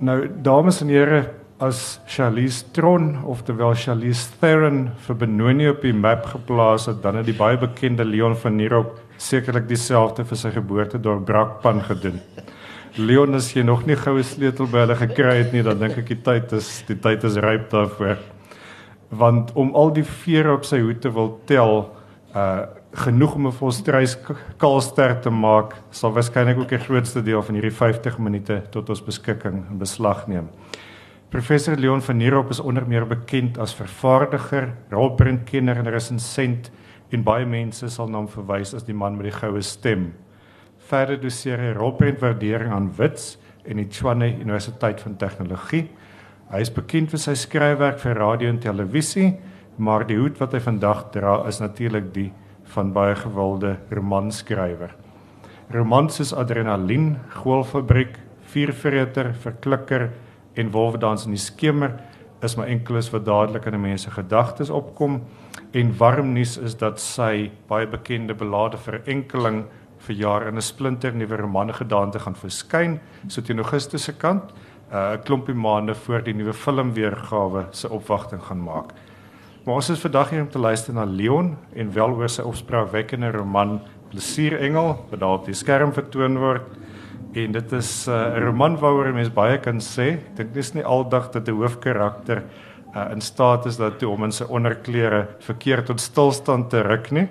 Nou dames en here, as Charlize Tron oftewel Charlize Theron vir Benoni op die map geplaas het, dan het die baie bekende Leon van Nierop sekerlik dieselfde vir sy geboortedorp Brakpan gedoen. Leon as jy nog nie goue sleutel by hulle gekry het nie, dan dink ek die tyd is die tyd is ryp daarvoor. Want om al die vere op sy hoed te wil tel, uh genoeg om 'n volstreis kaalster te maak, sal waarskynlik ook die grootste deel van hierdie 50 minute tot ons beskikking in beslag neem. Professor Leon van Nierop is onder meer bekend as vervaardiger, rolprentkenner en resensent en baie mense sal na hom verwys as die man met die goue stem. Verder doseer hy rolprentwaardering aan Wits en die Tshwane Universiteit van Tegnologie. Hy is bekend vir sy skryfwerk vir radio en televisie, maar die hoed wat hy vandag dra is natuurlik die van baie gewilde romanskrywer. Romans soos Adrenalien, Goelfabriek, Viervreter, Verklikker en Wolfdans in die skemer is maar enkeles wat dadelik in mense gedagtes opkom en warm nuus is dat sy baie bekende belade verenkeling vir jaar in 'n splinter nuwe romane gedaante gaan verskyn so teen Augustus se kant 'n uh, klompie maande voor die nuwe film weergawe se opwagting gaan maak. Maar ons is vandag hier om te luister na Leon en wel oor sy opspraakwekkende roman Plesierengel wat daar op die skerm vertoon word. En dit is uh, 'n uh, roman waaroor mense baie kan sê. Ek dink dis nie aldag dat 'n hoofkarakter uh, in staat is daartoe om in sy onderklere verkeerd tot stilstand te ruk nie.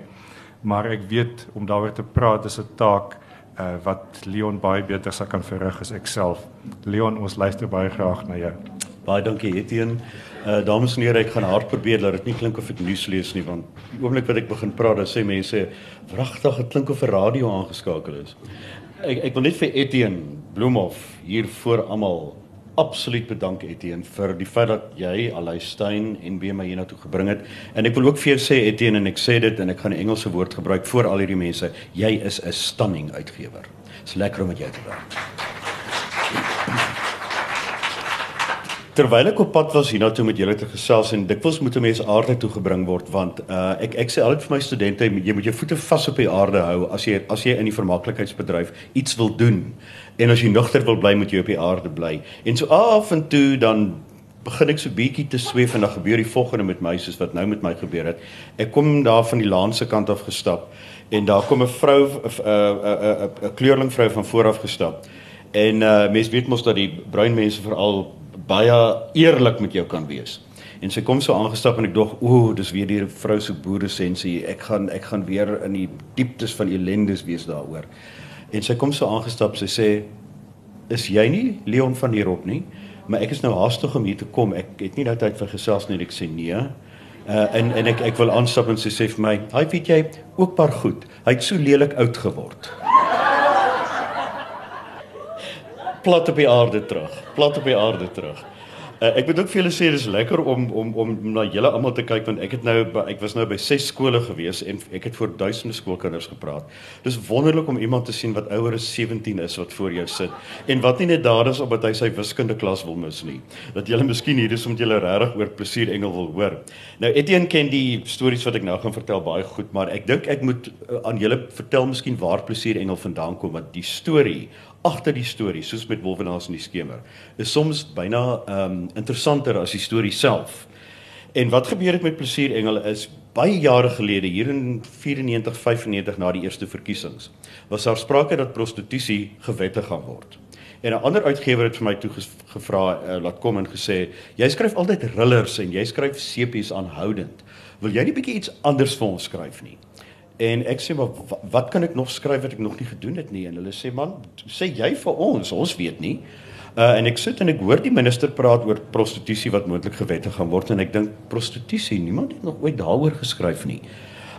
Maar ek weet om daaroor te praat is 'n taak uh, wat Leon baie beter sou kan verrig as ek self. Leon, ons luister baie graag na jou. Baie dankie Etienne. Uh dames en here, ek gaan hard probeer dat dit nie klink of ek nuus lees nie want die oomblik wat ek begin praat, dan sê mense, "Wragtig, dit klink of 'n radio aangeskakel is." ek ek wil net vir Etienne Bloemhof hier voor almal absoluut bedank Etienne vir die feit dat jy Aluistein en BMA hiernatoe gebring het. En ek wil ook vir jou sê Etienne en ek sê dit en ek gaan 'n Engelse woord gebruik vir al hierdie mense. Jy is 'n stunning uitgewer. Dit's lekker om met jou te werk. Terwyl ek op pad was hiernatoe met julle te gesels en dikwels moet 'n mens aarde toe gebring word want uh, ek ek sê altyd vir my studente jy moet jou voete vas op die aarde hou as jy as jy in die vermaaklikheidsbedryf iets wil doen. En as jy nugter wil bly moet jy op die aarde bly. En so af en toe dan begin ek so bietjie te sweef en dan gebeur die volgende met my soos wat nou met my gebeur het. Ek kom daar van die laan se kant af gestap en daar kom 'n vrou 'n 'n 'n kleurling vrou van voor af gestap. En uh, mense weet mos dat die bruin mense veral baie eerlik met jou kan wees. En sy kom so aangestap en ek dog, ooh, dis weer die vrou se boeresensie. Ek gaan ek gaan weer in die dieptes van ellendes wees daaroor. En sy kom so aangestap, sy sê, "Is jy nie Leon van hierop nie? Maar ek is nou haastig om hier te kom. Ek het nie nou tyd vir gesels nie." Ek sê, "Nee." Uh en en ek ek wil aanstap en sy sê vir my, "Hy weet jy ook paar goed. Hy het so lelik oud geword." Plat op die aarde terug. Plat op die aarde terug. Uh, ek moet ook vir julle sê dis lekker om om om na julle almal te kyk want ek het nou ek was nou by ses skole gewees en ek het voor duisende skoolkinders gepraat. Dis wonderlik om iemand te sien wat ouer as 17 is wat voor jou sit en wat nie net daar is omdat hy sy wiskunde klas wil mis nie. Dat julle miskien hier is omdat julle regtig oor plesier engel wil hoor. Nou Etienne ken die stories wat ek nou gaan vertel baie goed, maar ek dink ek moet uh, aan julle vertel miskien waar plesier engel vandaan kom want die storie agter die storie soos met Wolwenaars in die skemer is soms byna ehm um, interessanter as die storie self. En wat gebeur het met Plesier Engel is baie jare gelede hier in 94 95 na die eerste verkiesings was daar sprake dat prostitusie gewettig gaan word. En 'n ander uitgewer het vir my toe gevra uh, laat kom en gesê jy skryf altyd rillers en jy skryf sepies aanhoudend. Wil jy nie bietjie iets anders vir ons skryf nie? En ek sê maar wat kan ek nog skryf wat ek nog nie gedoen het nie en hulle sê man sê jy vir ons ons weet nie. Uh en ek sit en ek hoor die minister praat oor prostitusie wat moontlik gewettig gaan word en ek dink prostitusie niemand het nog ooit daaroor geskryf nie.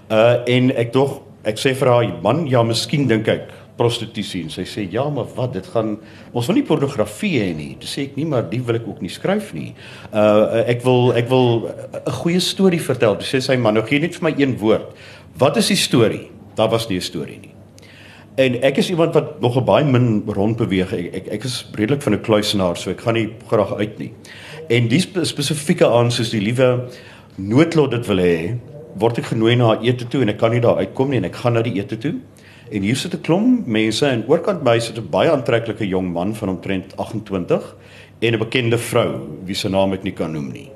Uh en ek dog ek sê vir haar man ja miskien dink ek prostitusie en sy sê ja maar wat dit gaan ons wil nie pornografie hê nie. Toe sê ek nie maar die wil ek ook nie skryf nie. Uh ek wil ek wil 'n goeie storie vertel. Toe sê sy man nou gee net vir my een woord. Wat is die storie? Daar was nie 'n storie nie. En ek is iemand wat nog baie min rond beweeg. Ek ek, ek is redelik van 'n kluisenaar, so ek gaan nie graag uit nie. En die spe spesifieke aan soos die liewe noodlot dit wil hê, word ek genooi na 'n ete toe en ek kan nie daar uitkom nie en ek gaan na die ete toe. En hier sit 'n klomp mense en oorkant my sit 'n baie aantreklike jong man van omtrent 28 en 'n bekende vrou wie se naam ek nie kan noem nie.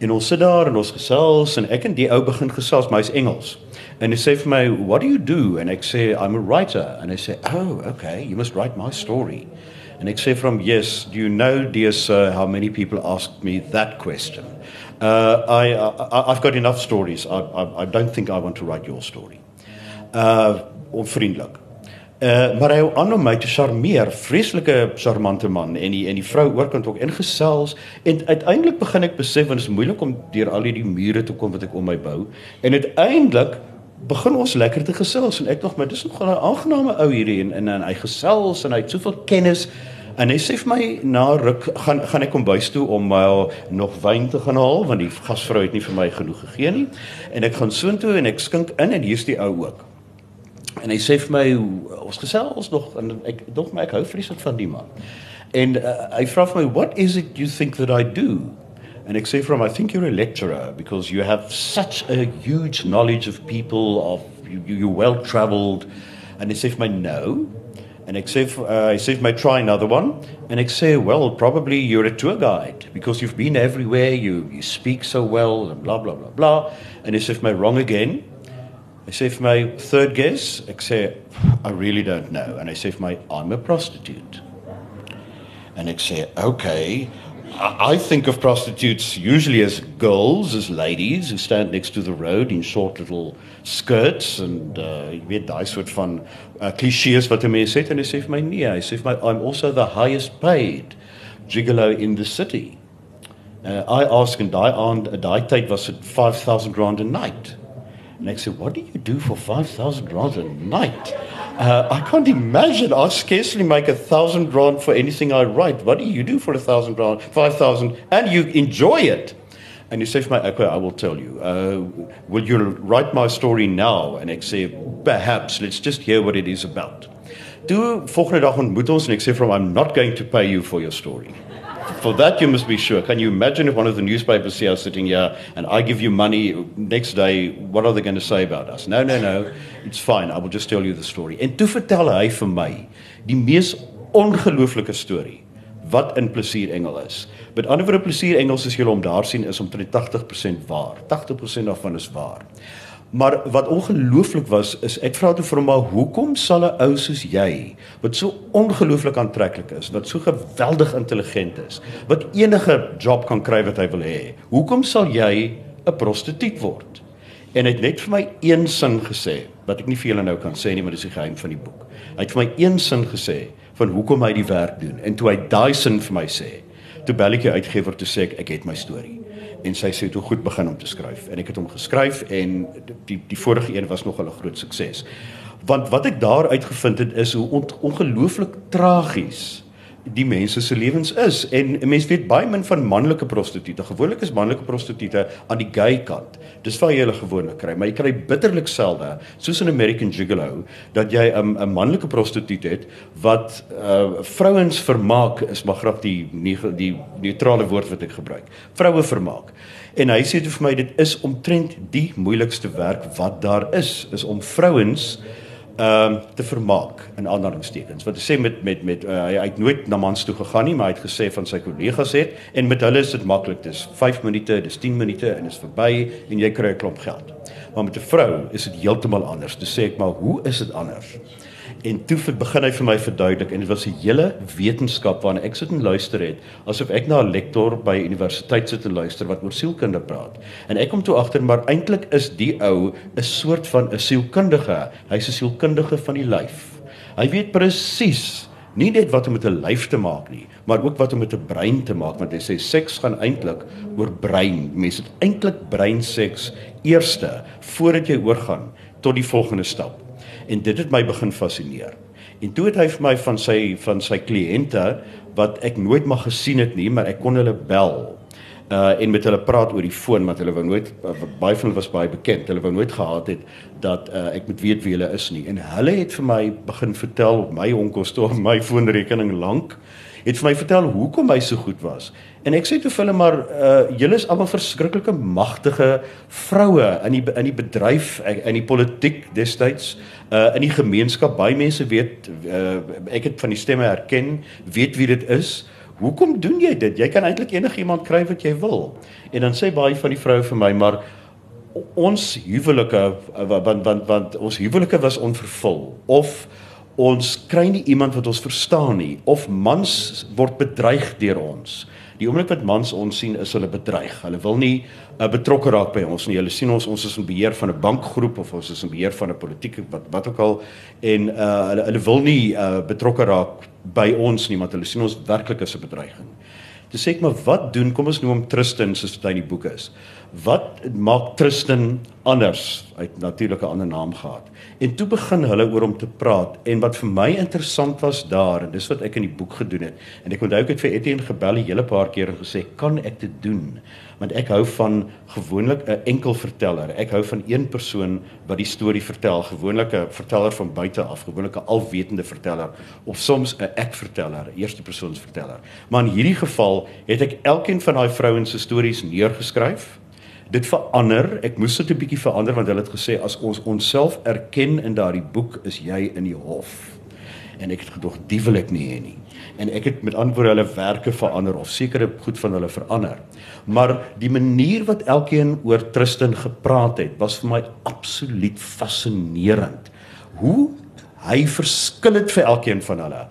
En ons sit daar en ons gesels en ek en die ou begin gesels, maar hy's Engels. En hy sê vir my, "What do you do?" En ek sê, "I'm a writer." En hy sê, "Oh, okay, you must write my story." And I say from yes, do you know, dear sir, how many people asked me that question? Uh, I, I, I've got enough stories. I, I, I don't think I want to write your story. Uh, onvriendelik. Uh, maar hy aan om my te charmeer, vreeslike charmante man. En die en die vrou oorkant ook ingesels. En uiteindelik begin ek besef want dit is moeilik om deur al hierdie mure te kom wat ek om my bou. En uiteindelik begin ons lekker te gesels. En ek dink maar dis nog 'n aangename ou hierdie en, en en hy gesels en hy het soveel kennis. En hy sê vir my na ruk gaan gaan ek kom bys toe om uh, nog wyn te gaan haal want die gasvrou het nie vir my genoeg gegee nie. En ek gaan soontoe en ek skink in en hier's die ou ook En hy sê vir my ons gesels nog en ek dink my ek hou vreeslik van die man. En uh, hy vra vir my what is it you think that I do? And ek sê vir hom I think you're a lecturer because you have such a huge knowledge of people of you you well traveled and hy sê vir my no. And ek sê uh, hy sê vir my try another one and ek sê well probably you're a tour guide because you've been everywhere you you speak so well and blah blah blah blah and hy sê vir my wrong again. Hy sê vir my third guess, ek sê I really don't know and hy sê vir my I'm a prostitute. And ek sê okay, I think of prostitutes usually as girls, as ladies who stand next to the road in short little skirts and uh jy weet daai soort van uh, klisjées wat 'n mens sê en hy sê vir my nee, hy sê vir my I'm also the highest paid gigolo in the city. Uh, I ask and daai aand daai tyd was dit 5000 rand a night. And I said, What do you do for 5,000 rand a night? Uh, I can't imagine. I scarcely make a thousand rand for anything I write. What do you do for a thousand rand, 5,000, and you enjoy it? And you say to my, okay, I will tell you. Uh, will you write my story now? And I say, perhaps. Let's just hear what it is about. Toe volgende dag ontmoet ons en ek sê vir hom I'm not going to pay you for your story. For that you must be sure. Can you imagine if one of the newspapers see us sitting here and I give you money next day, what are they going to say about us? No, no, no. It's fine. I will just tell you the story. En toe vertel hy vir my die mees ongelooflike storie wat in plesier engel is. Met ander woorde plesier engels as jy hom daar sien is omtrent 80% waar. 80% daarvan is waar. Maar wat ongelooflik was is ek vra toe vir hom maar hoekom sal 'n ou soos jy wat so ongelooflik aantreklik is, wat so geweldig intelligent is, wat enige job kan kry wat hy wil hê, hoekom sal jy 'n prostituut word? En hy het net vir my een sin gesê wat ek nie vir julle nou kan sê nie, maar dis die geheim van die boek. Hy het vir my een sin gesê van hoekom hy die werk doen en toe hy daai sin vir my sê, toe bel ek die uitgewer toe sê ek ek het my storie en sy sê toe goed begin om te skryf en ek het hom geskryf en die die vorige een was nog 'n groot sukses. Want wat ek daar uitgevind het is hoe ongelooflik tragies die mense se lewens is en mense weet baie min van manlike prostituie. Gewoonlik is manlike prostituie aan die gay kant. Dis waar jy hulle gewoonlik kry, maar jy kry bitterlik selde, soos in American Gigolo, dat jy 'n 'n manlike prostituut het wat uh vrouens vermaak is maar grap die die neutrale woord wat ek gebruik. Vroue vermaak. En hy sê vir my dit is omtrent die moeilikste werk wat daar is, is om vrouens ehm um, te vermaak in aanhalingstekens. Wat hy sê met met met uh, hy het nooit na mans toe gegaan nie, maar hy het gesê van sy kollegas het en met hulle is dit maklik. Dis 5 minute, dis 10 minute en is verby en jy kry 'n klomp geld. Maar met 'n vrou is dit heeltemal anders. Dis sê ek maar, hoe is dit anders? En toe begin hy vir my verduidelik en dit was 'n hele wetenskap waarna ek sit en luister het, asof ek na 'n lektor by universiteit sit en luister wat oor sielkunde praat. En ek kom toe agter maar eintlik is die ou 'n soort van 'n sielkundige. Hy's 'n sielkundige van die lyf. Hy weet presies nie net wat om met 'n lyf te maak nie, maar ook wat om met 'n brein te maak want hy sê seks gaan eintlik oor brein. Mense het eintlik breinseks eerste voordat jy oorgaan tot die volgende stap en dit het my begin fascineer. En toe het hy vir my van sy van sy kliënte wat ek nooit mag gesien het nie, maar ek kon hulle bel. Uh en met hulle praat oor die foon wat hulle wou nooit uh, baie van hulle was baie bekend. Hulle wou nooit gehad het dat uh ek moet weet wie hulle is nie. En hulle het vir my begin vertel op my onkoste op my foonrekening lank het vir my vertel hoekom hy so goed was. En ek sê toe vir hulle maar uh julle is almal verskriklike magtige vroue in die in die bedryf in die politiek destyds uh in die gemeenskap baie mense weet uh ek het van die stemme herken weet wie dit is. Hoekom doen jy dit? Jy kan eintlik enigiemand kry wat jy wil. En dan sê baie van die vroue vir my maar ons huwelike want want want ons huwelike was onvervul. Of ons kry nie iemand wat ons verstaan nie of mans word bedreig deur ons. Die oomblik wat mans ons sien is hulle bedreig. Hulle wil nie uh, betrokke raak by ons nie. Hulle sien ons ons is in beheer van 'n bankgroep of ons is in beheer van 'n politieke wat wat ook al en uh, hulle hulle wil nie uh, betrokke raak by ons nie want hulle sien ons werklik as 'n bedreiging. Dis sê ek maar wat doen kom ons noem Tristan soos dit in die boek is. Wat maak Tristan anders? Hy het natuurlik 'n ander naam gehad. En toe begin hulle oor hom te praat en wat vir my interessant was daar en dis wat ek in die boek gedoen het. En ek onthou ek het vir Etienne gebel 'n hele paar keer en gesê, "Kan ek dit doen?" Want ek hou van gewoonlik 'n enkel verteller. Ek hou van een persoon wat die storie vertel, gewoonlik 'n verteller van buite af, gewoonlik 'n alwetende verteller of soms 'n ek verteller, eerste persoons verteller. Maar in hierdie geval het ek elkeen van daai vrouens se stories neergeskryf dit verander. Ek moes dit 'n bietjie verander want hulle het gesê as ons onsself erken in daardie boek is jy in die hof. En ek het gedog die wil ek nie hê nie. En ek het met antwoorde hulle werke verander of sekere goed van hulle verander. Maar die manier wat elkeen oor Tristan gepraat het, was vir my absoluut fascinerend. Hoe hy verskil het vir elkeen van hulle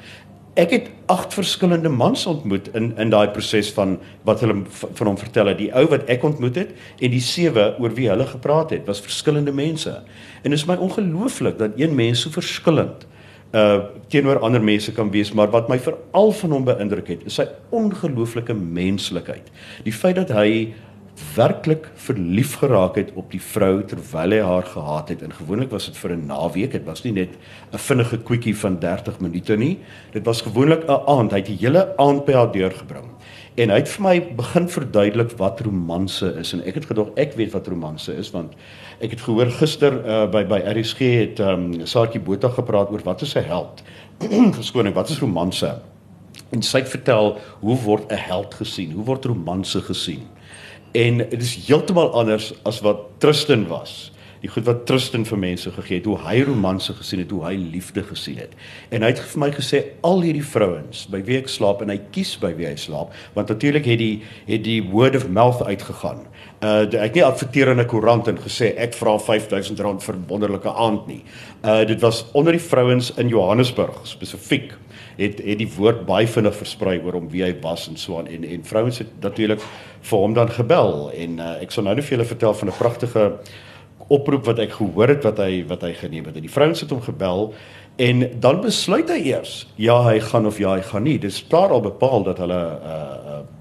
ek het agt verskillende mans ontmoet in in daai proses van wat hulle van hom vertel het. Die ou wat ek ontmoet het en die sewe oor wie hulle gepraat het, was verskillende mense. En dit is my ongelooflik dat een mens so verskillend uh teenoor ander mense kan wees, maar wat my veral van hom beïndruk het, is sy ongelooflike menslikheid. Die feit dat hy werklik verlief geraak het op die vrou terwyl hy haar gehaat het. En gewoonlik was dit vir 'n naweek. Dit was nie net 'n vinnige kwikkie van 30 minute nie. Dit was gewoonlik 'n aand. Hy het die hele aand by haar deurgebring. En hy het vir my begin verduidelik wat romanse is en ek het gedog ek weet wat romanse is want ek het gehoor gister uh, by by RSG het um, Saartjie Botha gepraat oor wat is 'n held. Verskoning, wat is romanse? En sy het vertel hoe word 'n held gesien? Hoe word romanse gesien? En dit is heeltemal anders as wat Tristan was. Die goed wat Tristan vir mense gegee het, hoe hy romanse gesien het, hoe hy liefde gesien het. En hy het vir my gesê al hierdie vrouens by wie ek slaap en hy kies by wie hy slaap, want natuurlik het die het die word of mouth uitgegaan. Uh ek het nie adverteer in 'n koerant en gesê ek vra R5000 vir 'n wonderlike aand nie. Uh dit was onder die vrouens in Johannesburg spesifiek het het die woord baie vinnig versprei oor hom wie hy was en so aan en en vrouens het natuurlik vir hom dan gebel en uh, ek sal nou net vir julle vertel van 'n pragtige oproep wat ek gehoor het wat hy wat hy geneem het. Die vrouens het hom gebel en dan besluit hy eers ja hy gaan of ja hy gaan nie. Dit is klaar al bepaal dat hulle uh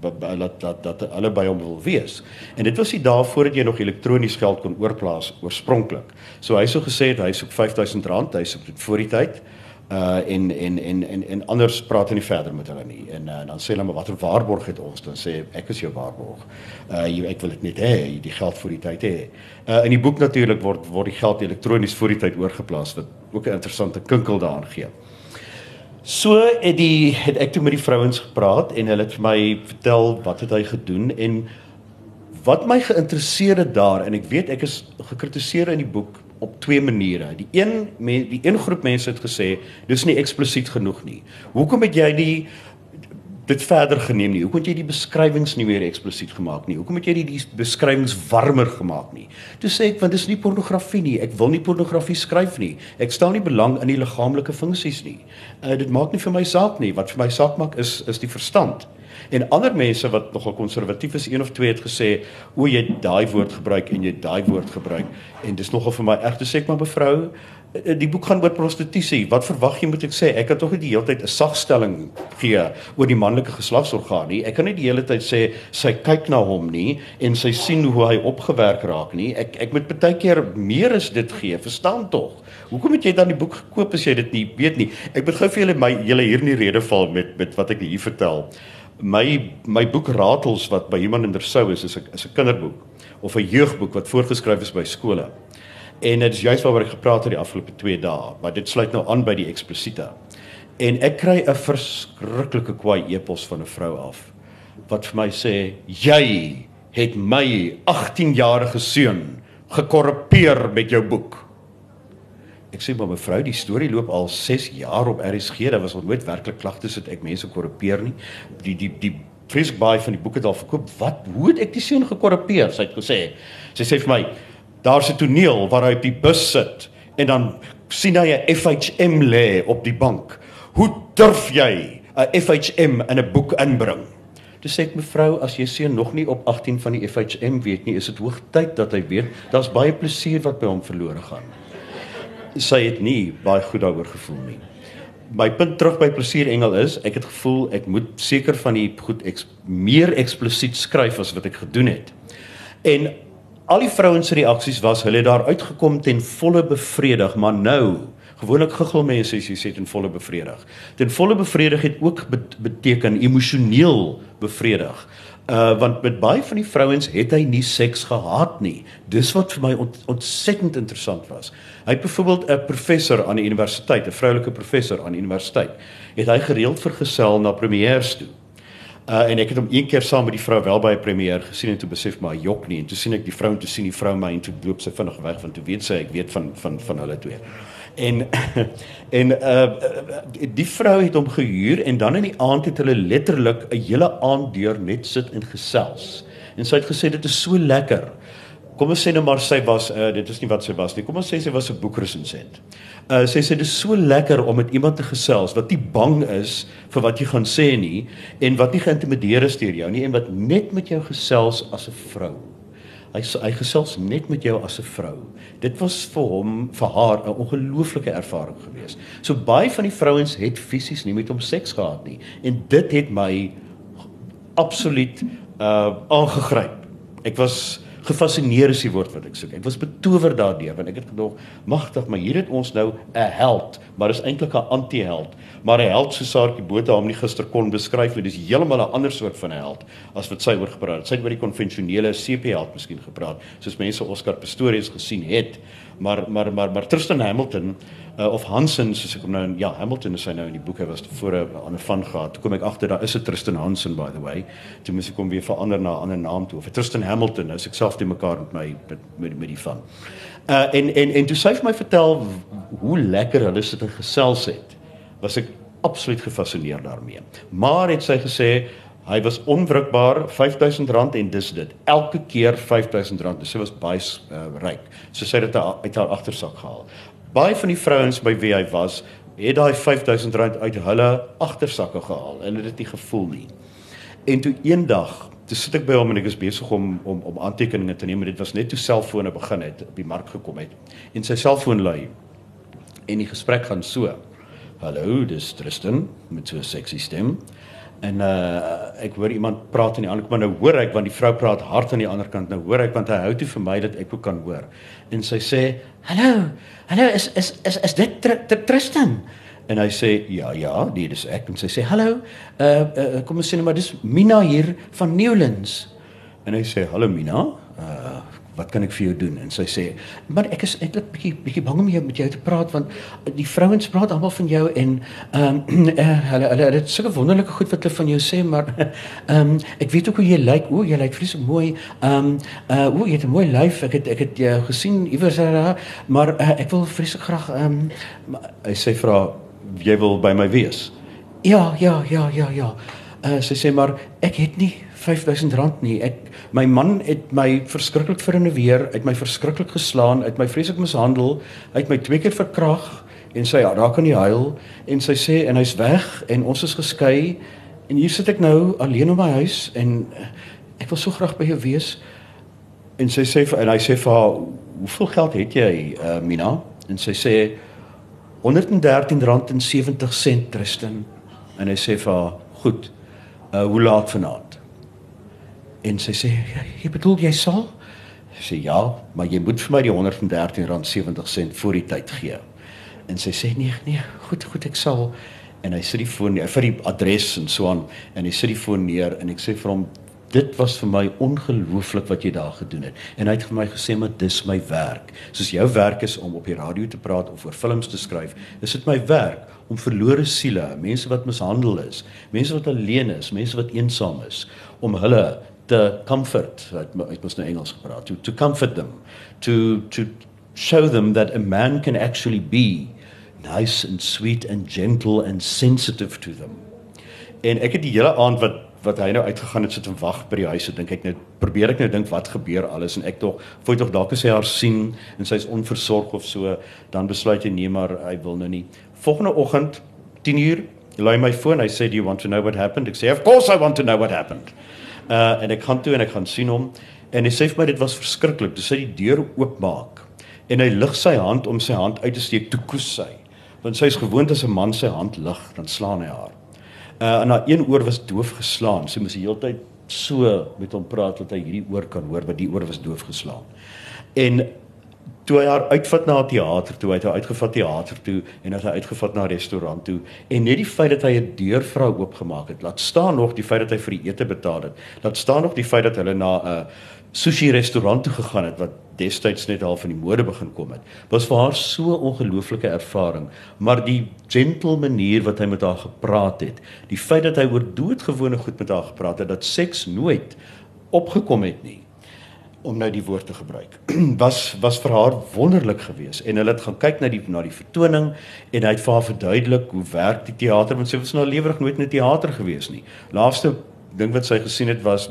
dat dat dat hulle by hom wil wees. En dit was die dae voordat jy nog elektronies geld kon oorplaas oorspronklik. So hy sou gesê het hy soek R5000, hy soek dit voor die tyd uh en en en en en anders praat hulle nie verder met hulle nie. En uh, dan sê hulle maar watter waarborg het ons? Dan sê ek is jou waarborg. Uh jy, ek wil dit net hê, die geld vir die tyd hê. Uh in die boek natuurlik word word die geld elektronies vir die tyd oorgeplaas wat ook 'n interessante kinkel daaraan gee. So het die het ek toe met die vrouens gepraat en hulle het vir my vertel wat het hy gedoen en wat my geïnteresseer het daar en ek weet ek is gekritiseer in die boek op twee maniere. Die een die een groep mense het gesê dis nie eksplisiet genoeg nie. Hoekom het jy die dit verder geneem nie? Hoekom het jy die beskrywings nie meer eksplisiet gemaak nie? Hoekom het jy die, die beskrywings warmer gemaak nie? Toe sê ek want dis nie pornografie nie. Ek wil nie pornografie skryf nie. Ek stel nie belang in die liggaamlike funksies nie. Uh, dit maak nie vir my saak nie. Wat vir my saak maak is is die verstand. En ander mense wat nogal konservatief is, een of twee het gesê, "O, jy daai woord gebruik en jy daai woord gebruik." En dis nogal vir my reg te sê, "Maar mevrou, eh, die boek gaan oor prostitusie. Wat verwag jy moet ek sê? Ek kan tog nie die hele tyd 'n sagstelling gee oor die manlike geslagsorgaan nie. Ek kan nie die hele tyd sê sy kyk na hom nie en sy sien hoe hy opgewerk raak nie. Ek ek moet baie keer meer as dit gee, verstaan tog? Hoekom het jy dan die boek gekoop as jy dit nie weet nie? Ek moet gou vir julle my julle hier in die rede val met met wat ek hier vertel my my boek Ratels wat by iemand in Dersou is is 'n is 'n kinderboek of 'n jeugboek wat voorgeskryf is by skole. En dit is juist waaroor ek gepraat het die afgelope 2 dae, maar dit sluit nou aan by die eksplisiete. En ek kry 'n verskriklike kwaai e-pos van 'n vrou af wat vir my sê jy het my 18-jarige seun gekorrupeer met jou boek. Ek sê maar mevrou, die storie loop al 6 jaar op RSG. Daar was al nooit werklik klagtes dat ek mense korrupeer nie. Die die die Frisk baie van die boeke daar verkoop. Wat hoe het ek die seun gekorrupeer? Sy het gesê. Sy sê vir my, daar's 'n toneel waar hy op die bus sit en dan sien hy 'n FHM lê op die bank. Hoe durf jy 'n FHM in 'n boek inbring? Dis sê ek mevrou, as jy seun nog nie op 18 van die FHM weet nie, is dit hoogtyd dat hy weet daar's baie plesier wat by hom verlore gaan. Sy het nie baie goed daaroor gevoel nie. My punt terug by plesier engel is, ek het gevoel ek moet seker van die goed eks, meer eksplisiet skryf as wat ek gedoen het. En al die vrouens se reaksies was hulle daar uitgekom ten volle bevredig, maar nou gewoonlik guggel mense as jy sê ten volle bevredig. Ten volle bevredig het ook beteken emosioneel bevredig. Uh want met baie van die vrouens het hy nie seks gehad nie. Dis wat vir my ont, ontsettend interessant was. Hy het byvoorbeeld 'n professor aan die universiteit, 'n vroulike professor aan die universiteit, het hy gereeld vergesel na premières toe. Uh en ek het hom een keer saam met die vrou wel by 'n premier gesien en toe besef maar jok nie en toe sien ek die vrou en toe sien die vrou my en toe loop sy vinnig weg want toe weet sy ek weet van van van hulle twee. En en uh die vrou het hom gehuur en dan in die aand het hulle letterlik 'n hele aand deur net sit en gesels. En sy het gesê dit is so lekker. Kom ons sê nou maar sy was uh dit is nie wat sy was nie. Kom ons sê sy was 'n boekresensent. Uh sy sê dit is so lekker om met iemand te gesels wat nie bang is vir wat jy gaan sê nie en wat nie geïntimideer is deur jou nie en wat net met jou gesels as 'n vrou. Hy hy gesels net met jou as 'n vrou. Dit was vir hom vir haar 'n ongelooflike ervaring geweest. So baie van die vrouens het fisies nie met hom seks gehad nie en dit het my absoluut uh aangegryp. Ek was gefassineer is die woord wat ek soek. Ek was betower daardeur want ek het gedog, magtig, maar hier het ons nou 'n held, maar is eintlik 'n anti-held. Maar 'n held so Saartjie Botha hom nie gister kon beskryf nie. Dis heeltemal 'n ander soort van 'n held as wat sy oor gepraat het. Sy het oor die konvensionele CP-held miskien gepraat, soos mense Oscar Pistorius gesien het. Maar maar maar maar Tristan Hamilton uh, of Hansen soos ek hom nou ja Hamilton is hy nou in die boek hy was tevore aan 'n van gehad toe kom ek agter daar is 'n Tristan Hansen by the way toe moes ek hom weer verander na 'n ander naam toe of Tristan Hamilton nou is ek self te mekaar met my met met, met die van uh, en en en toe sy vir my vertel hoe lekker hulle sit en gesels het was ek absoluut gefassineer daarmee maar het sy gesê Hy was onwrikbaar R5000 en dis dit. Elke keer R5000. Sy was baie uh, ryk. So sy het dit uit haar agtersak gehaal baie van die vrouens by wie hy was, het daai R5000 uit hulle agtersakke gehaal en hulle het dit nie gevoel nie. En toe eendag, toe sit ek by hom en ek is besig om om om aantekeninge te neem, maar dit was net toe selfone begin het op die mark gekom het. En sy selfoon lui. En die gesprek gaan so. Hallo, dis Tristan met so 'n sexy stem. En uh ek hoor iemand praat aan die ander kant, maar nou hoor ek want die vrou praat hard aan die ander kant. Nou hoor ek want hy hou toe vir my dat ek ook kan hoor. En sy sê, "Hallo, hallo, is is is is dit tr tr Tristan?" En hy sê, "Ja, ja, dit is ek." En sy sê, "Hallo, uh, uh kom ons sê nou maar dis Mina hier van Newlands." En hy sê, "Hallo Mina, uh wat kan ek vir jou doen?" En sy sê, "Maar ek is eintlik bietjie bietjie bang om jou met jou te praat want die vrouens praat almal van jou en ehm um, uh, hulle hulle het sulke wonderlike goed wat hulle van jou sê, maar ehm um, ek weet ook hoe jy lyk. O, jy lyk vreeslik mooi. Ehm um, uh o, jy het 'n mooi lyf. Ek het ek het jou gesien iewers daar, maar uh, ek wil vreeslik graag ehm um, hy sê vra jy wil by my wees. Ja, ja, ja, ja, ja. Uh, sy sê maar ek het nie R5000 nie. Ek my man het my verskriklik verinneweer, het my verskriklik geslaan, het my vreeslik mishandel, het my twee keer verkrag en sy raak aan die huil en sy sê en hy's weg en ons is geskei en hier sit ek nou alleen in my huis en eh, ek wil so graag by jou wees. En sy sê en hy sê vir haar, "Hoeveel geld het jy, uh, Mina?" En sy sê R113.70 Tristan. En hy sê vir haar, "Goed. Uh hoe laat vanaand?" En sy sê, "Jy bedoel jy sal?" Sy sê, "Ja, maar jy moet vir my die R113.70 voor die tyd gee." En sy sê, "Nee, nee, goed, goed, ek sal." En hy sit die foon neer vir die adres en so aan en hy sit die foon neer en ek sê vir hom, "Dit was vir my ongelooflik wat jy daar gedoen het." En hy het vir my gesê, "Maar dis my werk. Soos jou werk is om op die radio te praat of oor films te skryf, is dit my werk om verlore siele, mense wat mishandel is, mense wat alleen is, mense wat eensaam is, om hulle te comfort, ek moet nou Engels gepraat, to, to comfort them, to to show them that a man can actually be nice and sweet and gentle and sensitive to them. En ek het die hele aand wat wat hy nou uitgegaan het sit en wag by die huis, dink ek net probeer ek nou dink wat gebeur alles en ek tog voel tog dalk as hy haar sien en sy's onversorg of so, dan besluit hy nee maar hy wil nou nie. Volgende oggend 10uur lui my foon, hy sê do you want to know what happened? Ek sê of course I want to know what happened. Uh en ek gaan toe en ek gaan sien hom en hy sê vir my dit was verskriklik. Toe sy die deur oopmaak en hy lig sy hand om sy hand uit te steek, toe koes sy. Want sy is gewoond as 'n man sy hand lig, dan slaan hy haar. Uh en haar een oor was doof geslaan. Sy moes die hele tyd so met hom praat dat hy hierdie oor kan hoor, want die oor was doof geslaan. En toe hy haar uitvat na 'n teater toe, hy haar uitgevat teater toe en hy het haar uitgevat na restaurant toe en net die feit dat hy 'n deur vir haar oopgemaak het, laat staan nog die feit dat hy vir die ete betaal het. Laat staan nog die feit dat hulle na 'n sushi restaurant toe gegaan het wat destyds net al van die mode begin kom het. Was vir haar so 'n ongelooflike ervaring, maar die gentle manier wat hy met haar gepraat het, die feit dat hy oor doodgewone goed met haar gepraat het dat seks nooit opgekom het nie om nou die woord te gebruik was was vir haar wonderlik geweest en hulle het gaan kyk na die na die vertoning en hy het vir haar verduidelik hoe werk die teater want sy was nou lewerig nooit in 'n teater geweest nie laaste ding wat sy gesien het was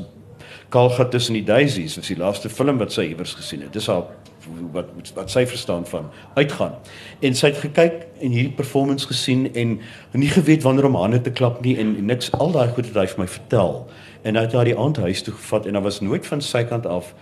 Kalga tussen die Daisies was die laaste film wat sy iewers gesien het. Dis haar wat wat sy verstaan van uitgaan. En sy het gekyk en hierdie performance gesien en nie geweet wanneer om hande te klap nie en, en niks al daai goed het hy vir my vertel. En hy het haar die aand huis toe gevat en daar was nooit van sy kant af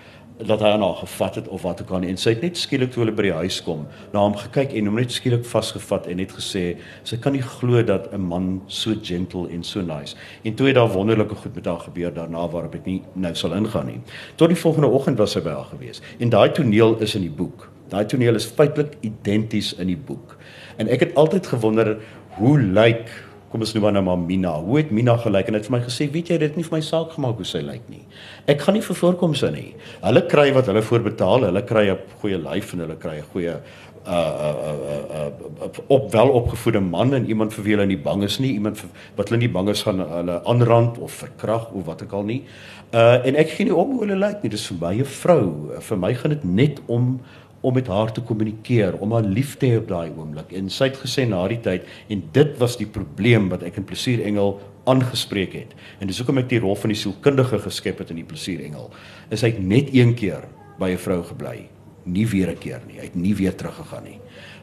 dat hy aan haar gevat het of wat ook al. En sy het net skielik toe hulle by die huis kom, na hom gekyk en hom net skielik vasgevat en net gesê sy kan nie glo dat 'n man so gentle en so nice. En toe het daar wonderlike goed met haar gebeur daarna waarop ek nie nou sal ingaan nie. Tot die volgende oggend was sy by haar gewees. En daai toneel is in die boek. Daai toneel is feitelik identies in die boek. En ek het altyd gewonder hoe lyk kom ons noem haar nou maar Mina. Hoe het Mina gelyk? En het vir my gesê, weet jy, dit het nie vir my saak gemaak hoe sy lyk nie. Ek gaan nie vir voorkoms in nie. Hulle kry wat hulle voorbetaal. Hulle kry 'n goeie lyf en hulle kry 'n goeie uh uh uh uh op wel opgevoede man en iemand vir wie hulle nie bang is nie, iemand vir, wat hulle nie bang is gaan hulle aanrand of verkrag of wat ook al nie. Uh en ek gee nie om hoe hulle lyk nie. Dis vir my 'n vrou. Vir my gaan dit net om om met haar te kommunikeer, om haar lief te hê op daai oomblik. En sy het gesê na die tyd en dit was die probleem wat ek in Plesier Engel aangespreek het. En dis hoekom ek die rol van die sielkundige geskep het in die Plesier Engel. Is hy net een keer by 'n vrou gebly, nie weer 'n keer nie. Hy het nie weer teruggegaan nie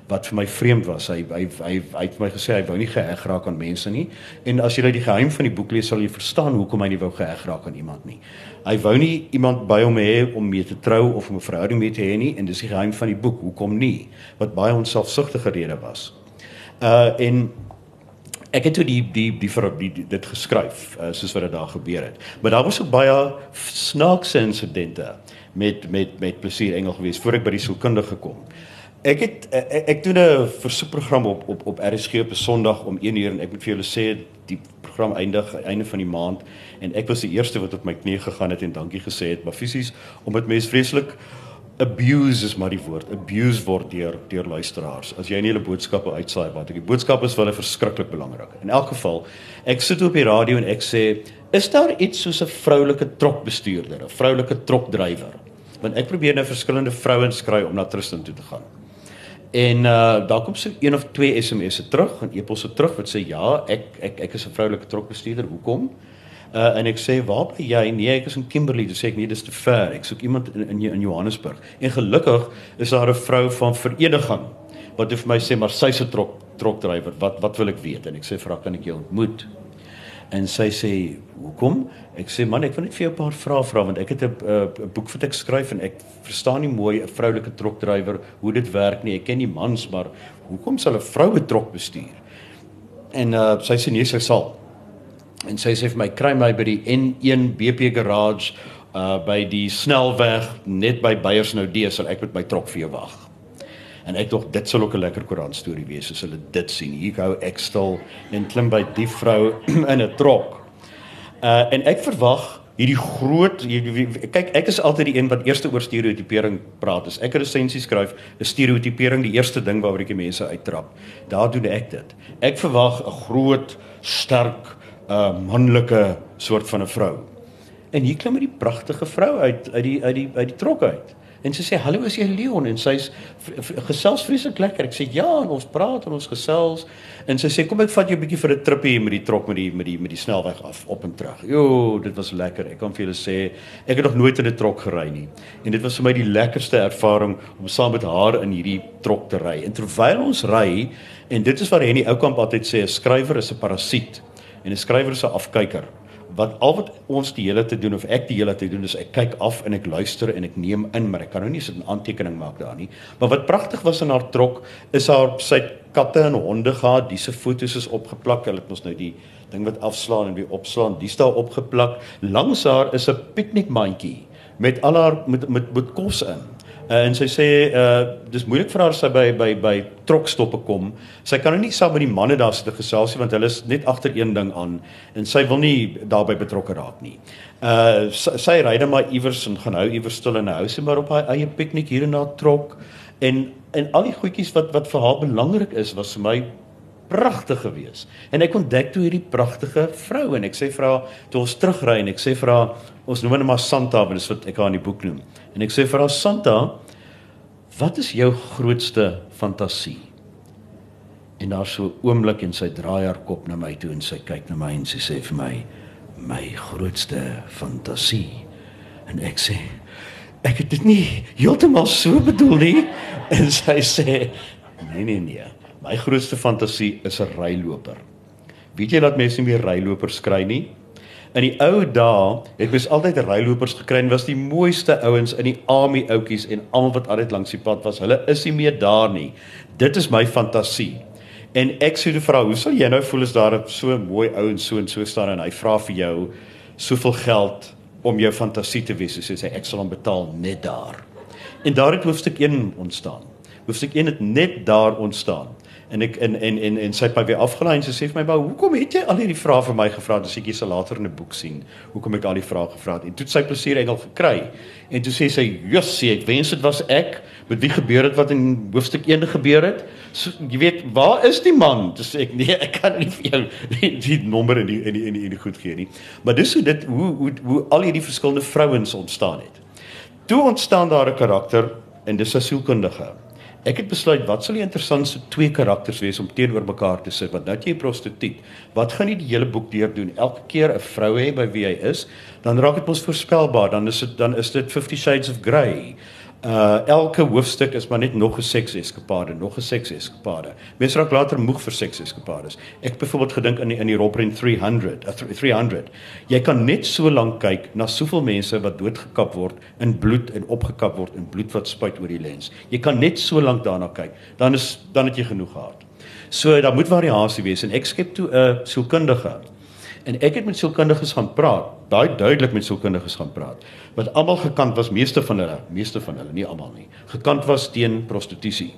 wat vir my vreemd was. Hy hy hy hy het my gesê hy wou nie geheg raak aan mense nie. En as jy nou die geheim van die boek lees, sal jy verstaan hoekom hy nie wou geheg raak aan iemand nie. Hy wou nie iemand by hom hê om mee te trou of om 'n verhouding mee te hê nie en dis die geheim van die boek. Hoekom nie? Wat baie onselfsugtige rede was. Uh en ek het toe die die die vir die, dit geskryf uh, soos wat dit daar gebeur het. Maar daar was ook baie snaakse insidente met met met plesier engel gewees voor ek by die sielkundige gekom. Ek het ek, ek doen 'n versoekprogram op op op RSG op 'n Sondag om 1 uur en ek moet vir julle sê die program eindig einde van die maand en ek was die eerste wat op my knie gegaan het en dankie gesê het maar fisies omdat mense vreeslik abuse is maar die woord abuse word deur deur luisteraars. As jy nie hulle boodskappe uitsaai wat ek die boodskap is wel verskriklik belangrik. In elk geval ek sit op die radio en ek sê is daar iets soos 'n vroulike trokbestuurder 'n vroulike trokdrywer? Want ek probeer nou verskillende vrouens kry om na Tristan toe te gaan En uh daar kom so een of twee SMS'e terug en e-posse terug wat sê ja, ek ek ek is 'n vroulike trokbestuurder. Hoekom? Uh en ek sê waar by jy? Nee, ek is in Kimberley. Dis sê ek nee, dis te ver. Ek soek iemand in in, in Johannesburg. En gelukkig is daar 'n vrou van vereniging wat vir my sê maar sy's 'n trok trokdrywer. Wat wat wil ek weet? En ek sê vra kan ek jou ontmoet? En sy sê, "Hoekom?" Ek sê, "Man, ek wil net vir jou 'n paar vrae vra want ek het 'n boek wat ek skryf en ek verstaan nie mooi 'n vroulike trokdrywer hoe dit werk nie. Ek ken die mans, maar hoekom sal 'n vrou 'n trok bestuur?" En uh sy sê nee, sy sal. En sy sê vir my, "Kry my by die N1 BP garage uh by die snelweg net by Beyers nou D sal ek met my trok vir jou wag." En ek dink dit sal ook 'n lekker koerant storie wees as hulle dit sien. Hier gou ek stil en klim by die vrou in 'n trok. Uh en ek verwag hierdie groot kyk ek is altyd die een wat eerste oor stereotipering praat. As ek 'n resensie skryf, is stereotipering die eerste ding waaroor ek die mense uittrap. Daar doen ek dit. Ek verwag 'n groot, sterk, uh manlike soort van 'n vrou. En hier klim 'n pragtige vrou uit uit die uit die uit die trok uit. En sy sê hallo is jy Leon en sy's gesels vreeslik lekker. Ek sê ja en ons praat en ons gesels en sy sê kom ek vat jou 'n bietjie vir 'n trippie met die trok met die met die met die snelweg af op en terug. Jo, dit was lekker. Ek kan vir julle sê ek het nog nooit in 'n trok gery nie. En dit was vir my die lekkerste ervaring om saam met haar in hierdie trok te ry. En terwyl ons ry en dit is wat Henny Oukamp altyd sê 'n skrywer is 'n parasiet en 'n skrywer is 'n afkyker wat al wat ons die hele te doen of ek die hele te doen is ek kyk af en ek luister en ek neem in maar ek kan nou nie sit 'n aantekening maak daar nie. Maar wat pragtig was in haar trok is haar sy katte en honde gehad. Dise foto's is opgeplak. Hulle het ons nou die ding wat afslaan en weer opslaan. Dis daar opgeplak. Langs haar is 'n piknikmandjie met al haar met met met kos in. Uh, en sy sê uh dis moeilik vir haar sy by by by trokstoppe kom. Sy kan nou nie saam met die manne daar sit gesels nie want hulle is net agter een ding aan en sy wil nie daarbey betrokke raak nie. Uh sy, sy ry net maar iewers en gaan hou iewers stil in 'n huisie maar op haar eie piknik hier en daar trok en en al die goedjies wat wat vir haar belangrik is was vir my pragtig geweest. En ek ontdek toe hierdie pragtige vrou en ek sê vir haar toe ons terugry en ek sê vir haar ons noem hom Santa, want dis wat ek haar in die boek noem. En ek sê vir haar Santa, wat is jou grootste fantasie? En daar so oomblik en sy draai haar kop na my toe en sy kyk na my en sy sê vir my my grootste fantasie. En ek sê ek het dit nie heeltemal so bedoel nie en sy sê nee nee nee my grootste fantasie is 'n ryloper. Weet jy dat mense nie meer rylopers kry nie? In die ou dae het mens altyd rylopers gekry en was die mooiste ouens in die army outjies en almal wat altyd langs die pad was. Hulle is nie meer daar nie. Dit is my fantasie. En ek sê te vra, hoe sal jy nou voel as daar so 'n mooi ou en so en so staan en hy vra vir jou soveel geld om jou fantasie te wees, hy sê ek sal hom betaal net daar. En daar het hoofstuk 1 ontstaan. Hoofstuk 1 het net daar ontstaan en ek en en en en sy het my weer afgelaai en sy sê vir my, "Maar hoekom het jy al hierdie vrae vir my gevra as ek jy se later in 'n boek sien? Hoekom ek al die vrae gevra het?" En toe het sy plesier engel gekry. En toe sê sy, "Jossie, ek wens dit was ek met wie gebeur het wat in hoofstuk 1 gebeur het." So jy weet, waar is die man? Dis ek nee, ek kan nie vir jou die, die nommer in die in die in die, in die goed gee nie. Maar dis hoe dit hoe hoe hoe al hierdie verskillende vrouens ontstaan het. Toe ontstaan daar 'n karakter en dis 'n sielkundige. Ek het besluit wat sal die interessantste twee karakters wees om teenoor mekaar te sit. Want nou jy 'n prostituut. Wat gaan jy die hele boek deur doen? Elke keer 'n vrou hê by wie hy is, dan raak dit mos voorspelbaar. Dan is dit dan is dit 50 shades of grey. Uh elke hoofstuk is maar net nog 'n sekseskapade, nog 'n sekseskapade. Mense raak later moeg vir sekseskapades. Ek byvoorbeeld gedink in die, in die Robin 300, uh, 300. Jy kan net so lank kyk na soveel mense wat doodgekap word in bloed en opgekap word in bloed wat spuit oor die lens. Jy kan net so lank daarna kyk. Dan is dan het jy genoeg gehad. So daar moet variasie wees en ek skep toe 'n sielkundige En ek het met sielkundiges gaan praat, baie duidelik met sielkundiges gaan praat, wat almal gekant was, meeste van hulle, meeste van hulle, nie almal nie, gekant was teen prostitusie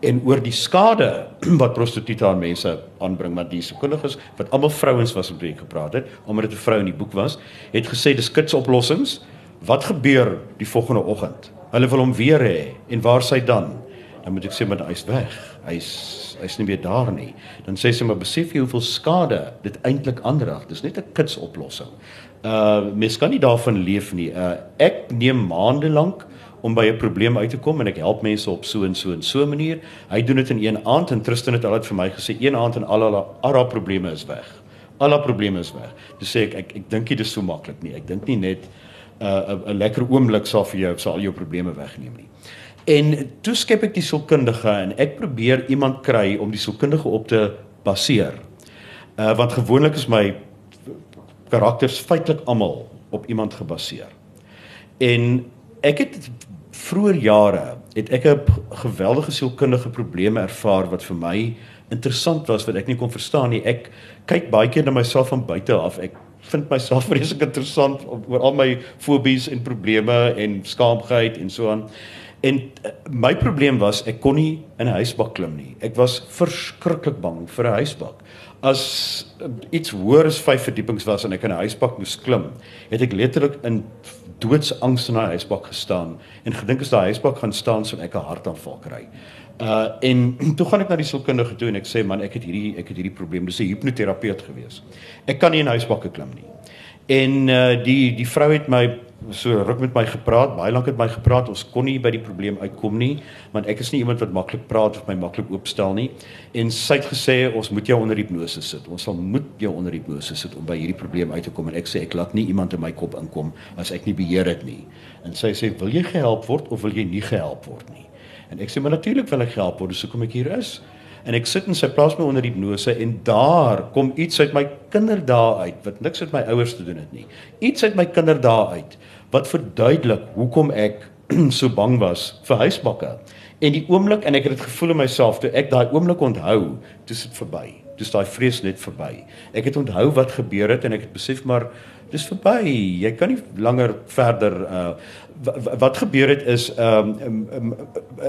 en oor die skade wat prostituie aan mense aanbring, maar die sielkundiges wat almal vrouens was ek gepraat het, omdat dit 'n vrou in die boek was, het gesê dis kitsoplossings. Wat gebeur die volgende oggend? Hulle wil hom weer hê en waar sy dan? Dan moet ek sê maar hy's weg. Hy's hy's nie meer daar nie. Dan sê sy maar besef jy hoeveel skade dit eintlik aanrig. Dis net 'n kits oplossing. Uh mens kan nie daarvan leef nie. Uh ek neem maande lank om by 'n probleem uit te kom en ek help mense op so en so en so 'n manier. Hy doen dit in een aand en Tristan het altyd vir my gesê een aand en al haar al haar probleme is weg. Al haar probleme is weg. Dis sê ek ek ek dink nie dis so maklik nie. Ek dink nie net 'n uh, 'n lekker oomblik sal vir jou sal al jou probleme wegneem nie. En toe skep ek die sielkundige en ek probeer iemand kry om die sielkundige op te baseer. Uh want gewoonlik is my karakters feitelik almal op iemand gebaseer. En ek het vroeër jare het ek 'n geweldige sielkundige probleme ervaar wat vir my interessant was wat ek nie kon verstaan nie. Ek kyk baie keer na myself van buite af. Ek vind myself vreeslik interessant oor al my fobies en probleme en skaamheid en so aan. En uh, my probleem was ek kon nie in 'n huisbak klim nie. Ek was verskriklik bang vir 'n huisbak. As uh, iets hoër as 5 verdiepings was en ek in 'n huisbak moes klim, het ek letterlik in doodsangs in daai huisbak gestaan en gedink as daai huisbak gaan staan sou ek 'n hartaanval kry. Uh en toe gaan ek na die sielkundige toe en ek sê man ek het hierdie ek het hierdie probleem dis 'n hipnoterapeut gewees. Ek kan nie in huisbakke klim nie. En uh die die vrou het my so ruk met my gepraat, baie lank het my gepraat. Ons kon nie by die probleem uitkom nie, want ek is nie iemand wat maklik praat of my maklik oopstel nie. En sy het gesê ons moet jou onder hipnose sit. Ons sal moet jou onder hipnose sit om by hierdie probleem uit te kom en ek sê ek laat nie iemand in my kop inkom as ek nie beheer dit nie. En sy sê wil jy gehelp word of wil jy nie gehelp word nie? En ek sê maar natuurlik wil ek gehelp word, so kom ek hier is. En ek sit in sy plaas my onder hipnose en daar kom iets uit my kinderdae uit wat niks met my ouers te doen het nie. Iets uit my kinderdae uit wat verduidelik hoekom ek so bang was vir huisbakke. En die oomblik en ek het dit gevoel in myself toe ek daai oomblik onthou, dis dit verby. Dis daai vrees net verby. Ek het onthou wat gebeur het en ek het besef maar dis verby. Jy kan nie langer verder uh wat gebeur het is um, um, um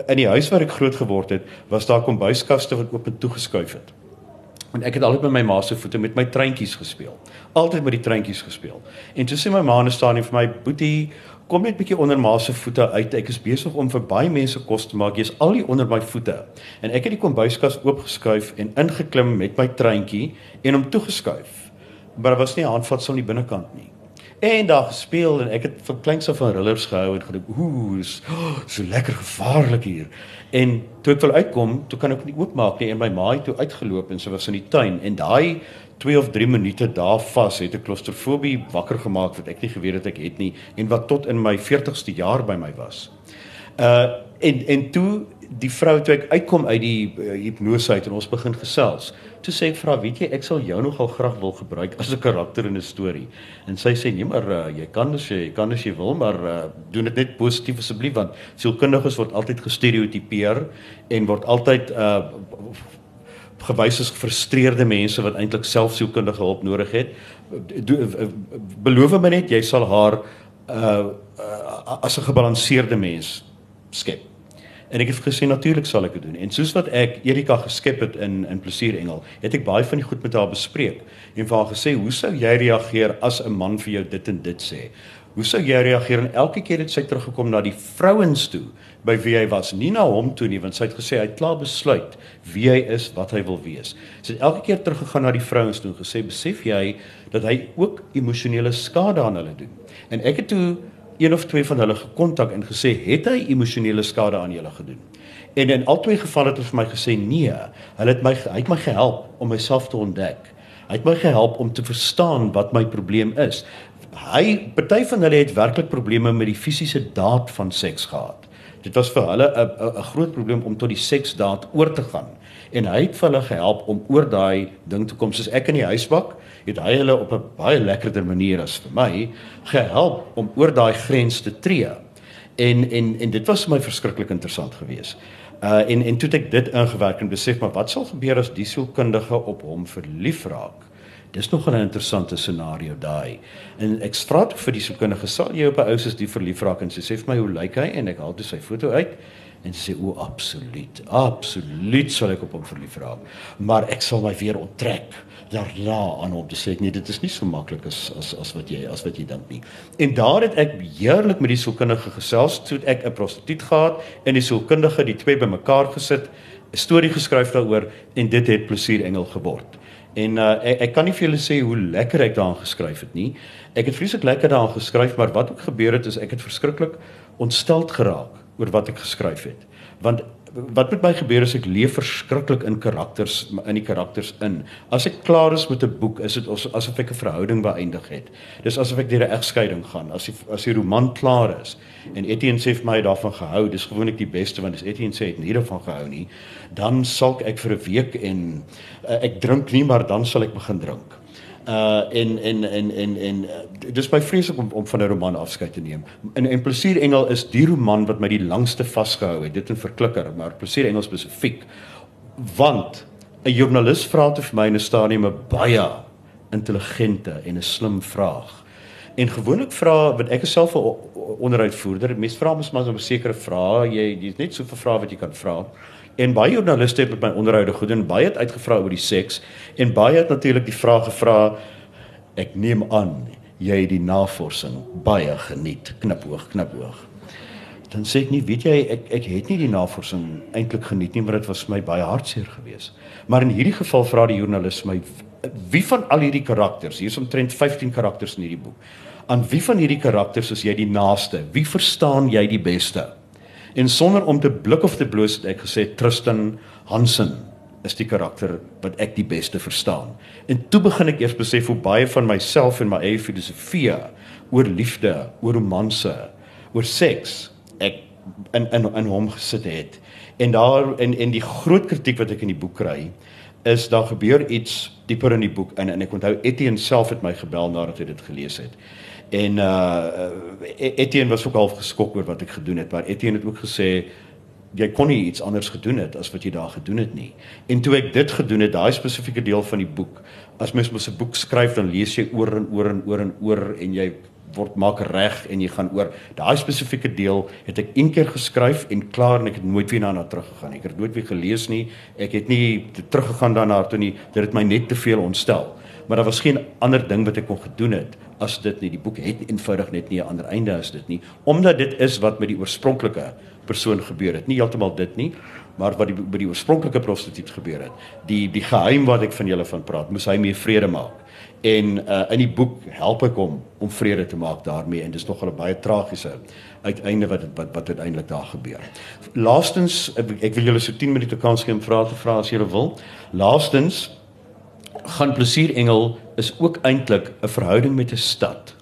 in die huis waar ek groot geword het, was daar kombuiskaste wat oop en toegeskuif het. En ek het altyd met my ma se voete met my treintjies gespeel. Altyd met die treintjies gespeel. En toe sê my ma net staan en vir my boetie kom net bietjie onder ma se voete uit. Ek is besig om vir baie mense kos te maak. Jy's al hier onder my voete. En ek het die kombuiskas oopgeskuif en ingeklim met my treintjie en hom toegeskuif. Maar was nie 'n handvatsel aan die binnekant nie en daar gespeel en ek het van kleins af van rillers gehou en gedink ooh is oh, so lekker gevaarlik hier en toe ek wil uitkom toe kan ek nie oopmaak nie en my ma het toe uitgeloop en sy was in die tuin en daai 2 of 3 minute daar vas het 'n klaustrofobie wakker gemaak wat ek nie geweet het ek het nie en wat tot in my 40ste jaar by my was. Uh en en toe die vrou toe ek uitkom uit die uh, hipnose uit en ons begin gesels toe sê ek vra weet jy ek sal jou nogal graag wil gebruik as 'n karakter in 'n storie. En sy sê nee maar uh, jy kan as jy kan as jy wil maar uh, doen dit net positief asseblief want sielkundiges word altyd gestereotipeer en word altyd uh, gewys as gefrustreerde mense wat eintlik self sielkundige hulp nodig het. Do, beloof my net jy sal haar uh, uh, as 'n gebalanseerde mens skep En ek het gesê natuurlik sal ek dit doen. En soos wat ek Erika geskep het in in Plesierengel, het ek baie van die goed met haar bespreek en vir haar gesê, "Hoe sou jy reageer as 'n man vir jou dit en dit sê?" Hoe sou jy reageer en elke keer het sy teruggekom na die vrouens toe by wie hy was, nie na hom toe nie, want sy het gesê hy het klaar besluit wie hy is, wat hy wil wees. Sy het elke keer teruggegaan na die vrouens toe en gesê, "Besef jy dat hy ook emosionele skade aan hulle doen?" En ek het toe een of twee van hulle gekontak en gesê het hy emosionele skade aan julle gedoen. En in albei gevalle het hulle vir my gesê nee, hulle het my hy het my gehelp om myself te ontdek. Hy het my gehelp om te verstaan wat my probleem is. Hy party van hulle het werklik probleme met die fisiese daad van seks gehad. Dit was vir hulle 'n 'n groot probleem om tot die seksdaad oor te gaan. En hy het vir hulle gehelp om oor daai ding te kom soos ek in die huisbak het hy hulle op 'n baie lekkerder manier as vir my gehelp om oor daai grens te tree. En en en dit was vir my verskriklik interessant geweest. Uh en en toe ek dit ingewerk en besef maar wat sal gebeur as die sielkundige op hom verlief raak? Dis nog 'n interessante scenario daai. En ek vra vir die sielkundige sal jy op 'n ou soos die verlief raak en sy sê vir my hoe lyk hy en ek haal toe sy foto uit en sê o absoluut absoluut sal ek op hom verlief raak maar ek sal my weer onttrek daarna aan hom. Te sê nee dit is nie so maklik as as as wat jy as wat jy dink nie. En daar het ek heerlik met die sielkundige gesels toe ek 'n prostituut gehad en die sielkundige die twee bymekaar gesit 'n storie geskryf daaroor en dit het plesier engel geword. En uh, ek, ek kan nie vir julle sê hoe lekker ek daaraan geskryf het nie. Ek het vreeslik lekker daaraan geskryf, maar wat ook gebeur het is ek het verskriklik ontsteld geraak oor wat ek geskryf het. Want wat met my gebeur is ek leef verskriklik in karakters in die karakters in. As ek klaar is met 'n boek, is dit asof ek 'n verhouding beëindig het. Dis asof ek deur 'n egskeiding gaan. As die as die roman klaar is en Etienne sê vir my daarvan gehou, dis gewoonlik die beste want as Etienne sê het nie daarvan gehou nie, dan sulk ek vir 'n week en uh, ek drink nie, maar dan sal ek begin drink uh en en en en en uh, dis baie vreeslik om om van 'n roman afskeid te neem. In en Plesier Engel is die roman wat my die langste vasgehou het. Dit in verklikker, maar Plesier Engel spesifiek want 'n joernalis vra te vir my in 'n stadium 'n baie intelligente en 'n slim vraag. En gewoonlik vra wat ek self 'n onderhoudvoerder, mense vra mos maar so 'n sekere vrae, jy jy's net so vir vrae wat jy kan vra. En baie joernaliste het met my onderhoude gedoen, baie het uitgevra oor die seks en baie het natuurlik die vraag gevra ek neem aan jy het die navorsing baie geniet, knipoog, knipoog dan sê ek nie weet jy ek ek het nie die navorsing eintlik geniet nie maar dit was vir my baie hartseer geweest. Maar in hierdie geval vra die joernalis my wie van al hierdie karakters, hier is omtrent 15 karakters in hierdie boek. Aan wie van hierdie karakters is jy die naaste? Wie verstaan jy die beste? En sonder om te blik of te bloos het ek gesê Tristan Hansen is die karakter wat ek die beste verstaan. En toe begin ek eers besef hoe baie van myself en my eie filosofie oor liefde, oor romanse, oor seks ek in in in hom gesit het. En daar in en die groot kritiek wat ek in die boek kry is daar gebeur iets dieper in die boek in en ek onthou Etienne self het my gebel nadat hy dit gelees het. En uh Etienne was ook half geskok oor wat ek gedoen het, maar Etienne het ook gesê jy kon nie iets anders gedoen het as wat jy daar gedoen het nie. En toe ek dit gedoen het, daai spesifieke deel van die boek, as mens mos 'n boek skryf dan lees jy oor en oor en oor en oor en jy word maak reg en jy gaan oor. Daai spesifieke deel het ek een keer geskryf en klaar en ek het nooit weer daarna teruggegaan. Ek het nooit weer gelees nie. Ek het nie teruggegaan daarna toe nie. Dit het my net te veel ontstel maar daar was geen ander ding wat ek kon gedoen het as dit nie. Die boek het eenvoudig net nie 'n ander einde as dit nie omdat dit is wat met die oorspronklike persoon gebeur het. Nie heeltemal dit nie maar wat die by die oorspronklike prostituut gebeur het. Die die geheim wat ek van julle van praat moes hy mee vrede maak. En uh, in die boek help ek hom om vrede te maak daarmee. En dis nog 'n baie tragiese uiteinde wat wat wat uiteindelik daar gebeur. Laastens ek wil julle so 10 minute kans gee om vrae te vra as julle wil. Laastens gaan Plesierengel is ook eintlik 'n verhouding met 'n stad.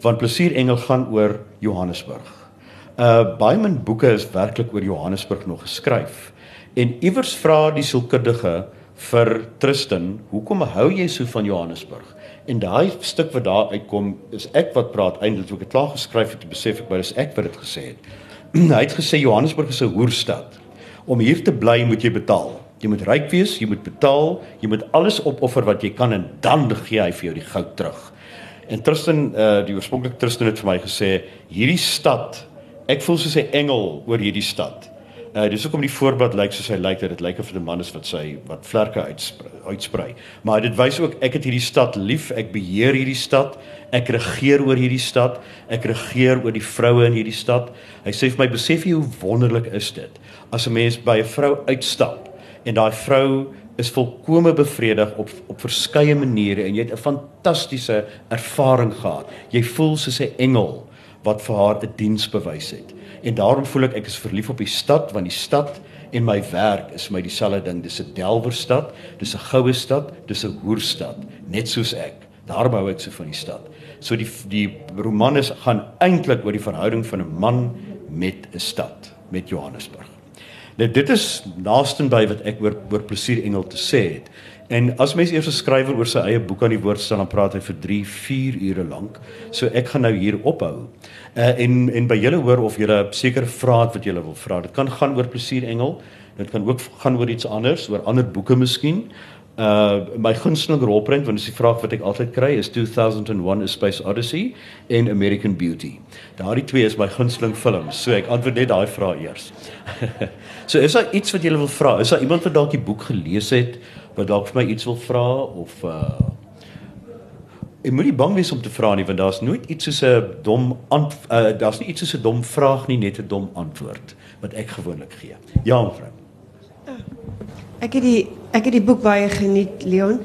Want Plesierengel gaan oor Johannesburg. Uh baie min boeke is werklik oor Johannesburg nog geskryf. En iewers vra die sielkundige vir Tristan, hoekom hou jy so van Johannesburg? En daai stuk wat daar uitkom, is ek wat praat eintlik ook het klaar geskryf het, besef ek dis ek wat dit gesê het. Hy het gesê Johannesburg is 'n hoerstad. Om hier te bly moet jy betaal. Jy moet ryk wees, jy moet betaal, jy moet alles opoffer wat jy kan en dan gee hy vir jou die goud terug. En Tristan, uh die oorspronklike Tristan het vir my gesê, hierdie stad, ek voel soos 'n engel oor hierdie stad. Uh dis hoekom die voorblad lyk soos hy lyk dit lyk of 'n man is wat sy wat vlerke uitsprei, uitsprei. Maar dit wys ook ek het hierdie stad lief, ek beheer hierdie stad, ek regeer oor hierdie stad, ek regeer oor die vroue in hierdie stad. Hy sê vir my besef jy hoe wonderlik is dit as 'n mens by 'n vrou uitstap en daai vrou is volkome bevredig op op verskeie maniere en jy het 'n fantastiese ervaring gehad. Jy voel soos 'n engel wat vir haar 'n diens bewys het. En daarom voel ek ek is verlief op die stad want die stad en my werk is my dieselfde ding. Dis 'n delwerstad, dis 'n goue stad, dis 'n hoerstad, net soos ek. Daarom hou ek so van die stad. So die die roman is gaan eintlik oor die verhouding van 'n man met 'n stad, met Johannesburg. Nou dit is naaste by wat ek oor oor plesier engel te sê het. En as mens eers 'n skrywer oor sy eie boek aan die woord staan, dan praat hy vir 3, 4 ure lank. So ek gaan nou hier ophou. Uh en en by julle hoor of julle 'n sekere vraag wat julle wil vra. Dit kan gaan oor plesier engel. Dit kan ook gaan oor iets anders, oor ander boeke miskien. Uh my gunsteling rolprent want dis die vraag wat ek altyd kry is 2001 A Space Odyssey en American Beauty. Daardie twee is my gunsteling films. So ek antwoord net daai vraag eers. so is daar iets wat jy wil vra? Is daar iemand wat dalk die boek gelees het? wat dalk vir my iets wil vra of uh Ek moet nie bang wees om te vra nie want daar's nooit iets soos 'n dom uh daar's nie iets soos 'n dom vraag nie, net 'n dom antwoord wat ek gewoonlik gee. Ja, mevrou. Ek het die ek het die boek baie geniet, Leon.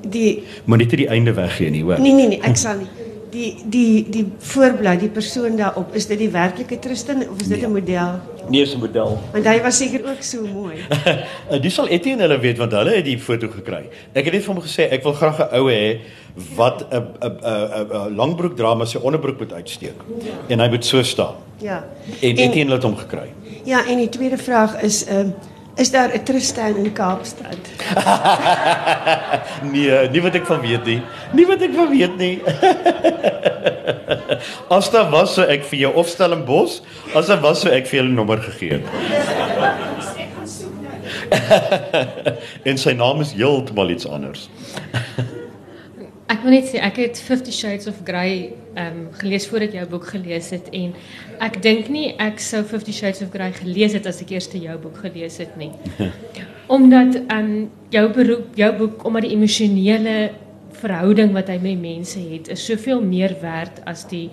Die Maar net die einde weggee nie, hoor. Nee nee nee, ek sal nie. Die die die voorblad, die persoon daarop, is dit die werklike Tristan of is dit 'n nee. model? Nee, is 'n model. Want hy was seker ook so mooi. Eh, dis sal Etienne hulle weet want hulle het die foto gekry. Ek het net vir hom gesê ek wil graag 'n ou hê wat 'n 'n 'n langbroek dra maar sy onderbroek moet uitsteek. Ja. En hy moet so staan. Ja. En, en Etienne het hom gekry. Ja, en die tweede vraag is ehm um, is daar 'n Tristan in Kaapstad? nee, nie wat ek van weet nie. Nie wat ek van weet nie. As daar was so ek vir jou of Stellenbosch, as daar was so ek vir julle nommer gegee het. en sy naam is heeltemal iets anders. Ek wil net sê ek het 50 Shades of Grey ehm um, gelees voordat jou boek gelees het en ek dink nie ek sou 50 Shades of Grey gelees het as ek eers jou boek gelees het nie. omdat ehm um, jou beroep jou boek omdat die emosionele verhouding wat hy met mense het is soveel meer werd as die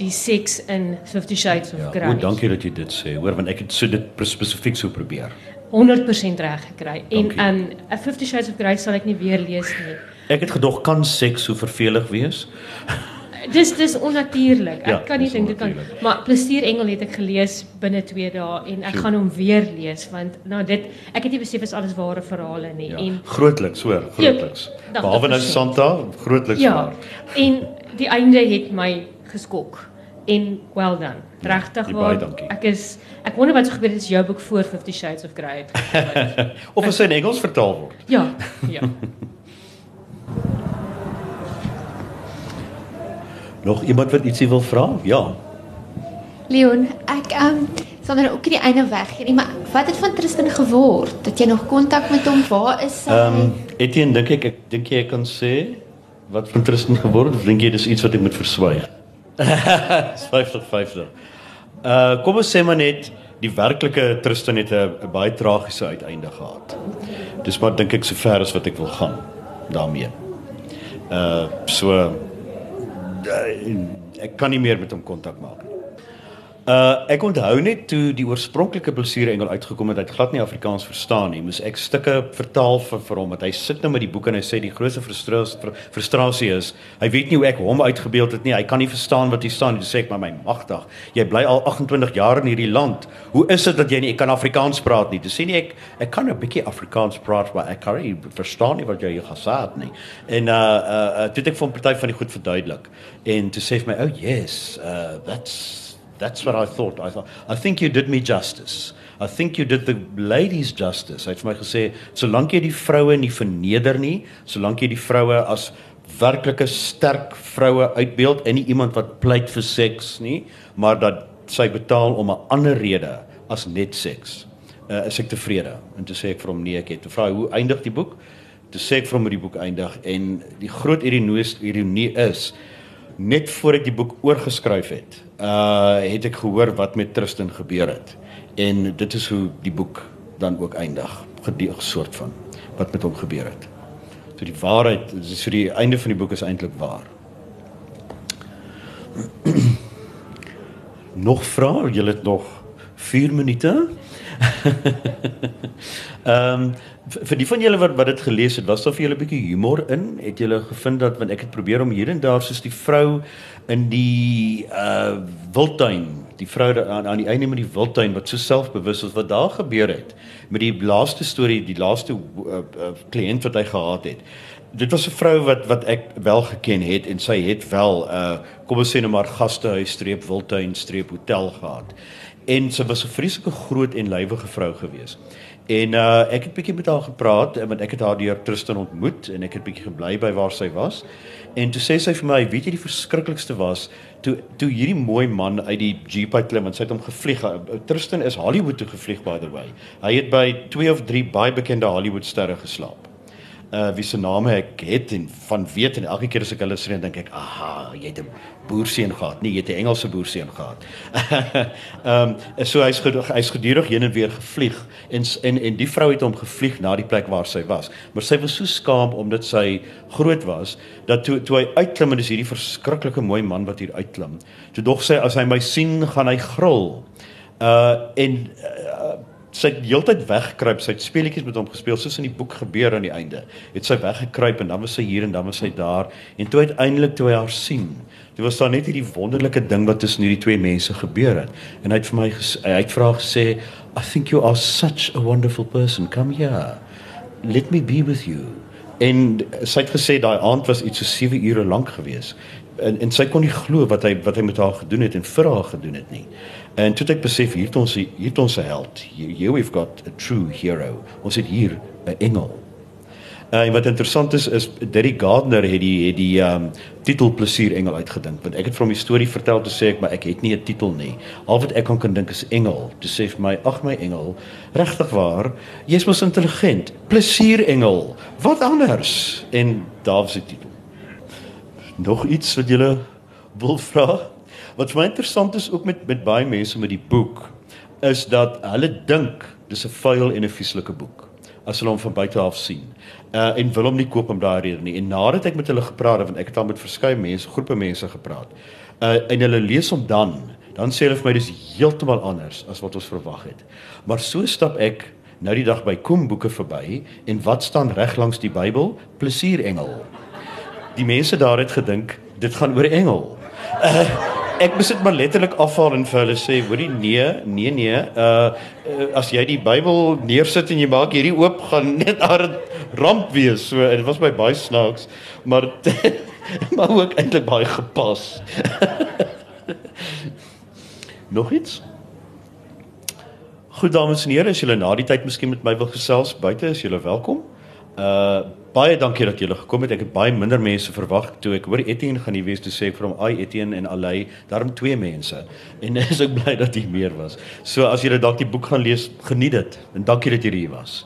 die seks in 50 Shades of Ja, Grey. o, dankie dat jy dit sê. Hoor, want ek het so dit spesifiek so probeer. 100% reg gekry. En ehm um, 50 Shades of Grey sal ek nie weer lees nie. Ek het gedog kan seks so vervelig wees? Dis dis onnatuurlik. Ek Ja, kan nie dink dit kan. Maar Plesier Engel het ek gelees binne 2 dae en ek Sjoe. gaan hom weer lees want nou dit ek het nie besef is alles ware verhale nie Ja. en Grootliks, hoor, grootliks. dag- Behalwe nou 80%. Santa, grootliks ja. waar. En die einde het my geskok. En well done. Regtig Ja, waar. Ek is ek wonder wat sou gebeur het as jou boek voor 50 Shades of Grey het. Of as hy in Engels vertaal word. ja, ja. Nog iemand wat ietsie wil vra? Ja. Leon, ek ehm um, nou ook nie die einde weggee nie, maar wat het van Tristan geword? Dat jy nog kontak met hom? Waar is hy? Ehm um, Etienne, dink ek ek dink jy kan sê wat van Tristan geword het? Dink jy dis iets wat ek moet verswyg? Dis 50-50. Uh kom ons sê maar net die werklike Tristan het 'n baie tragiese uiteinde gehad. Dis maar dink ek so ver as wat ek wil gaan daarmee. Uh so ek kan nie meer met hom kontak maak nie. Uh ek onthou net toe die oorspronklike plesierengel uitgekom het, hy het glad nie Afrikaans verstaan nie. Moes ek stukke vertaal vir, vir hom want hy sit nou met die boek en hy sê die grootste frustrasie frustrasie is, hy weet nie hoe ek hom uitgebeeld het nie. Hy kan nie verstaan wat hier staan nie. Sê ek maar my magtig. Jy bly al 28 jaar in hierdie land. Hoe is dit dat jy nie kan Afrikaans praat nie? Dis sê nie ek ek kan 'n bietjie Afrikaans praat, maar ek kan nie verstaan nie wat jy hier gesê het nie. En uh uh, uh toe het ek vir hom party van die goed verduidelik. En toe sê hy vir my, "Oh yes, uh that's That's what I thought. I thought I think you did me justice. I think you did the ladies justice. Hy het vir my gesê, solank jy die vroue nie verneder nie, solank jy die vroue as werklike sterk vroue uitbeeld en nie iemand wat pleit vir seks nie, maar dat sy betaal om 'n ander rede as net seks. Uh, is ek tevrede. En toe sê ek vir hom nee, ek het. Toe vra hy hoe eindig die boek? Toe sê ek vir hom hoe die boek eindig en die groot ironie ironie is net voor ek die boek oorgeskryf het, uh het ek gehoor wat met Tristan gebeur het. En dit is hoe die boek dan ook eindig, gedeeg soort van wat met hom gebeur het. So die waarheid, so die einde van die boek is eintlik waar. nog vra, jy het nog 4 minute. Ehm um, vir die van julle wat wat dit gelees het, was daar vir julle 'n bietjie humor in? Het julle gevind dat want ek het probeer om hier en daar soos die vrou in die uh wildtuin, die vrou aan aan die einde met die wildtuin wat so selfbewus is wat daar gebeur het met die laaste storie, die laaste uh, uh, kliënt wat hy gehad het. Dit was 'n vrou wat wat ek wel geken het en sy het wel uh kom ons sê nou maar gastehuis streep wildtuin streep hotel gehad. En sy was 'n vreeslike groot en lywige vrou gewees. En uh ek het bietjie met haar gepraat eh, want ek het haar deur Tristan ontmoet en ek het bietjie gebly by waar sy was. En toe sê sy vir my, weet jy die verskriklikste was toe toe hierdie mooi man uit die Jeep uit klim en sy het hom gevlieg. Uh, Tristan is Hollywood toe gevlieg by the way. Hy het by 2 of 3 baie bekende Hollywood sterre geslaap uh wie se name ek het en van weet en elke keer as ek hulle sien dink ek aha jy het 'n boerseun gehad nee jy het 'n Engelse boerseun gehad. Ehm um, so hy's hy's gedurig heen en weer gevlieg en en en die vrou het hom gevlieg na die plek waar sy was. Maar sy was so skaam omdat sy groot was dat toe toe hy uitklim en dis hierdie verskriklike mooi man wat hier uitklim. Toe dog sy as hy my sien gaan hy gril. Uh en uh, sy het heeltyd weggekruip. Sy het speletjies met hom gespeel soos in die boek gebeur aan die einde. Het sy weggekruip en dan was sy hier en dan was sy daar en toe uiteindelik toe hy haar sien, toe was daar net hierdie wonderlike ding wat tussen hierdie twee mense gebeur het. En hy het vir my hy het haar gesê, "I think you are such a wonderful person. Come here. Let me be with you." En sy het gesê daai aand was iets so 7 ure lank gewees. En en sy kon nie glo wat hy wat hy met haar gedoen het en vir haar gedoen het nie. En toe het ek besef hier het ons hier het ons 'n held. Here we've got a true hero. Ons het hier 'n engel. Uh, en wat interessant is is Derry Gardner het die het die um titel plesier engel uitgedink want ek het vir hom die storie vertel te sê ek maar ek het nie 'n titel nie. Al wat ek kan kan dink is engel. Toe sê vir my ag my engel, regtig waar, jy's mos intelligent. Plesier engel. Wat anders? En daar was die titel. Nog iets wat julle wil vra? Wat vir my interessant is ook met met baie mense met die boek is dat hulle dink dis 'n vuil en 'n vieslike boek as hulle hom van buite af sien. Uh en wil hom nie koop om daai rede nie. En nadat ek met hulle gepraat het, want ek het al met verskeie mense, groepe mense gepraat. Uh en hulle lees hom dan, dan sê hulle vir my dis heeltemal anders as wat ons verwag het. Maar so stap ek nou die dag by Kom boeke verby en wat staan reg langs die Bybel? Plesierengel. Die mense daar het gedink dit gaan oor engel. Uh ek dit maar letterlik afhaal en vir hulle sê, hoorie nee, nee nee, uh, uh as jy die Bybel neersit en jy maak hierdie oop, gaan net daar 'n ramp wees. So dit was my baie snaaks, maar maar ook eintlik baie gepas. Nog iets? Goed dames en here, as julle na die tyd miskien met my wil gesels buite, is julle welkom. Uh baie dankie dat julle gekom het. Ek het baie minder mense verwag toe ek hoor Etienne gaan hier wees toe sê ek vir hom, "Ai Etienne en Alay, daarom twee mense." En is ek bly dat hier meer was. So as julle dalk die boek gaan lees, geniet dit. En dankie dat julle hier was.